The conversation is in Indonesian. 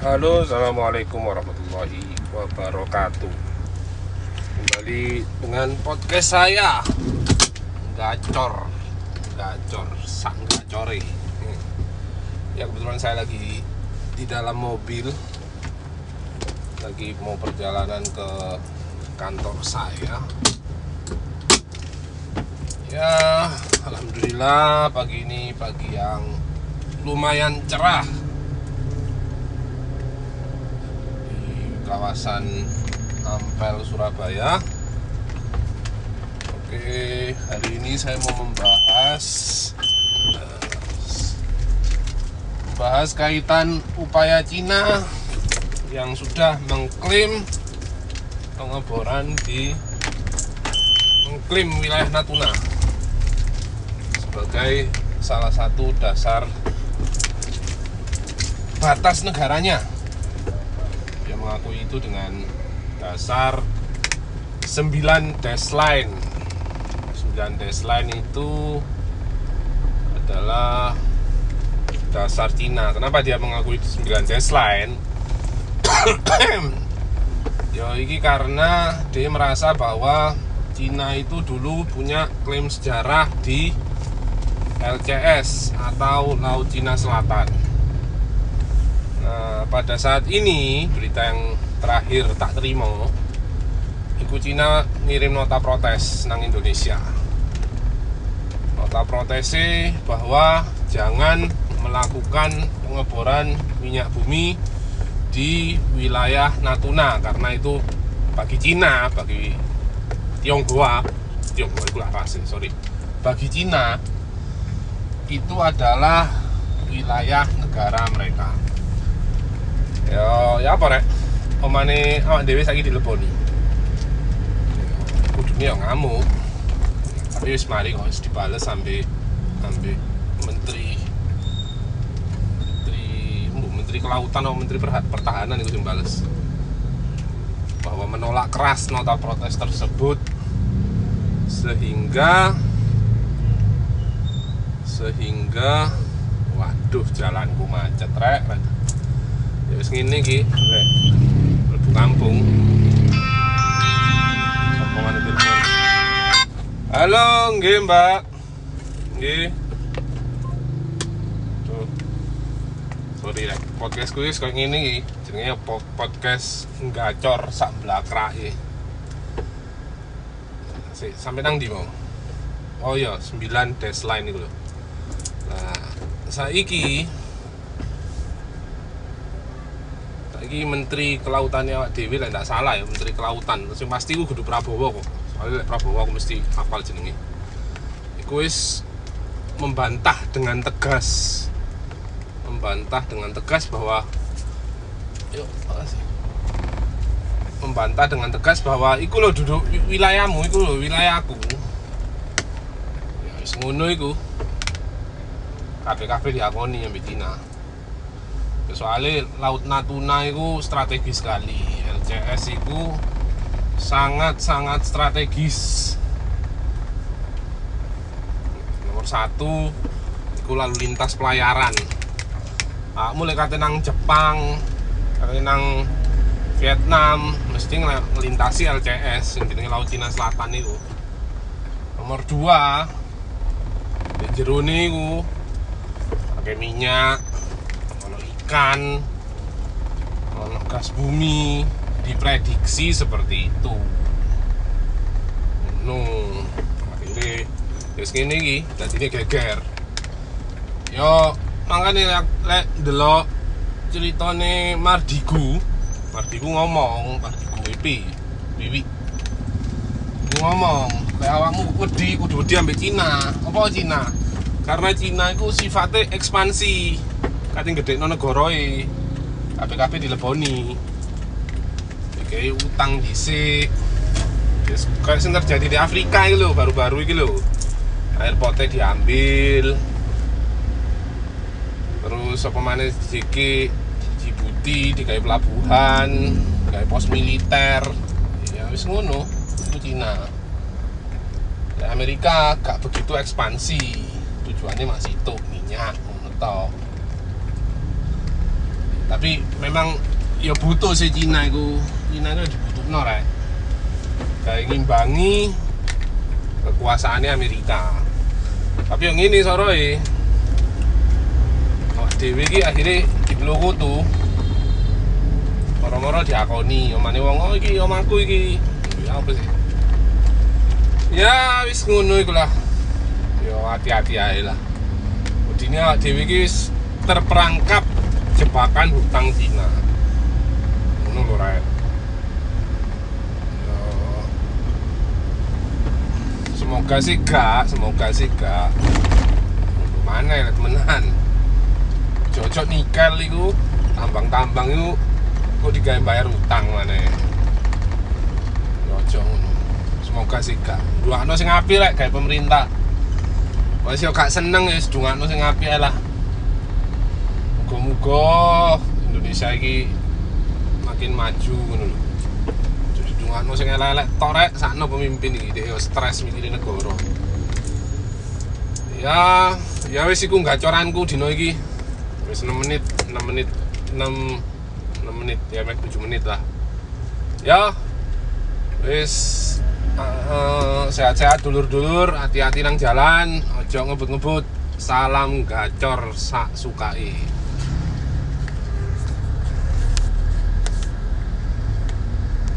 Halo, assalamualaikum warahmatullahi wabarakatuh. Kembali dengan podcast saya, gacor, gacor, sang gacore. Ya kebetulan saya lagi di dalam mobil, lagi mau perjalanan ke kantor saya. Ya, alhamdulillah pagi ini pagi yang lumayan cerah di kawasan Ampel Surabaya. Oke, hari ini saya mau membahas eh, membahas kaitan upaya Cina yang sudah mengklaim pengeboran di mengklaim wilayah Natuna sebagai salah satu dasar batas negaranya dia mengakui itu dengan dasar 9 dash line 9 dash line itu adalah dasar Cina. Kenapa dia mengakui 9 dash line ya ini karena dia merasa bahwa Cina itu dulu punya klaim sejarah di LCS atau Laut Cina Selatan. Nah, pada saat ini berita yang terakhir tak terima, iku Cina ngirim nota protes nang Indonesia. Nota protesnya bahwa jangan melakukan pengeboran minyak bumi di wilayah Natuna karena itu bagi Cina, bagi Tionghoa, Tionghoa itu apa sih, sorry, bagi Cina itu adalah wilayah negara mereka. Ya, ya apa rek? Omane awak dhewe saiki dileboni. Kudune ya ngamuk. Tapi wis mari kok wis dibales sampai sampai menteri menteri mbok menteri kelautan atau menteri pertahanan itu yang bales bahwa menolak keras nota protes tersebut sehingga sehingga waduh jalanku macet rek. Ya wis ngene iki. Rek mlebu kampung. Mana telepon halo nggih mbak. Nggih. Sorry rek. Podcast kuwi kok ngene iki. Jenenge po- podcast gacor sak blakrake Sik, sampai nang di mau? Oh iya 9 dash line itu loh Nah, saiki saiki menteri kelautannya awak dhewe lah ndak salah ya menteri kelautan. Yang pasti ku kudu Prabowo kok. Soalnya Prabowo aku mesti hafal jenenge. Iku wis membantah dengan tegas. Membantah dengan tegas bahwa yuk makasih membantah dengan tegas bahwa iku lo duduk wi- wilayahmu iku lo wilayahku ya wis ngono iku. Kafe-kafe diakoni yang Cina soalnya laut Natuna itu strategis sekali. LCS itu sangat-sangat strategis. Nomor satu itu lalu lintas pelayaran. Ah, mulai kata nang Jepang kata nang Vietnam mesti ngelintasi LCS yang jenenge laut Cina Selatan itu nomor dua di jerone itu pakai minyak ikan ono gas bumi. Diprediksi seperti itu. No akhirnya terus gini iki dadi ini geger. Yo makanya lek lek delok ceritane Mardigu. Mardigu ngomong Mardigu WP Wiwi. Ngomong kayak awakmu wedi kudu wedi ambek Cina. Apa Cina? Karena Cina itu sifatnya ekspansi kating gede no negoroe KPKP dileboni. Kayak utang dhisik. Yes, kayak yang terjadi di Afrika itu loh baru-baru itu loh airportnya diambil. Terus apa mana JK Djibouti digawe pelabuhan digawe pos militer. Ya wis ngono itu Cina. Amerika gak begitu ekspansi. Tujuannya masih itu minyak ngono. Tapi memang ya butuh sih Cina itu. Cina itu dibutuhno rek. Kayak ngimbangi kekuasaannya Amerika. Tapi yang ini soroi oh, Dewi ini akhirnya di tuh moro-moro diakoni. Omane wong oh iki omahku iki. Ya apa sih? Ya wis ngono iku lah. Yo hati-hati aja lah. Udine awak terperangkap jebakan hutang Cina. Ngono lho Yo, semoga sih gak semoga sih gak. Mana ya temenan? Cocok nikel itu tambang-tambang itu kok digawe bayar utang mana? Cocok ngono. Semoga sih gak. Duakno sing apik lek kayak pemerintah. Yo gak seneng ya sedungakno sing apik ae lah Muga-muga Indonesia iki makin maju ngono lho. Jadi dungakno sing elek-elek tok rek sakno pemimpin iki dhek yo stres mikirin negara. Ya, ya wis iku gacoranku dino iki. Wis 6 menit, 6 menit, 6 6 menit ya mek 7 menit lah. Ya. Wis eh, sehat-sehat dulur-dulur, hati-hati nang jalan, ojo ngebut-ngebut. Salam gacor sak sukai.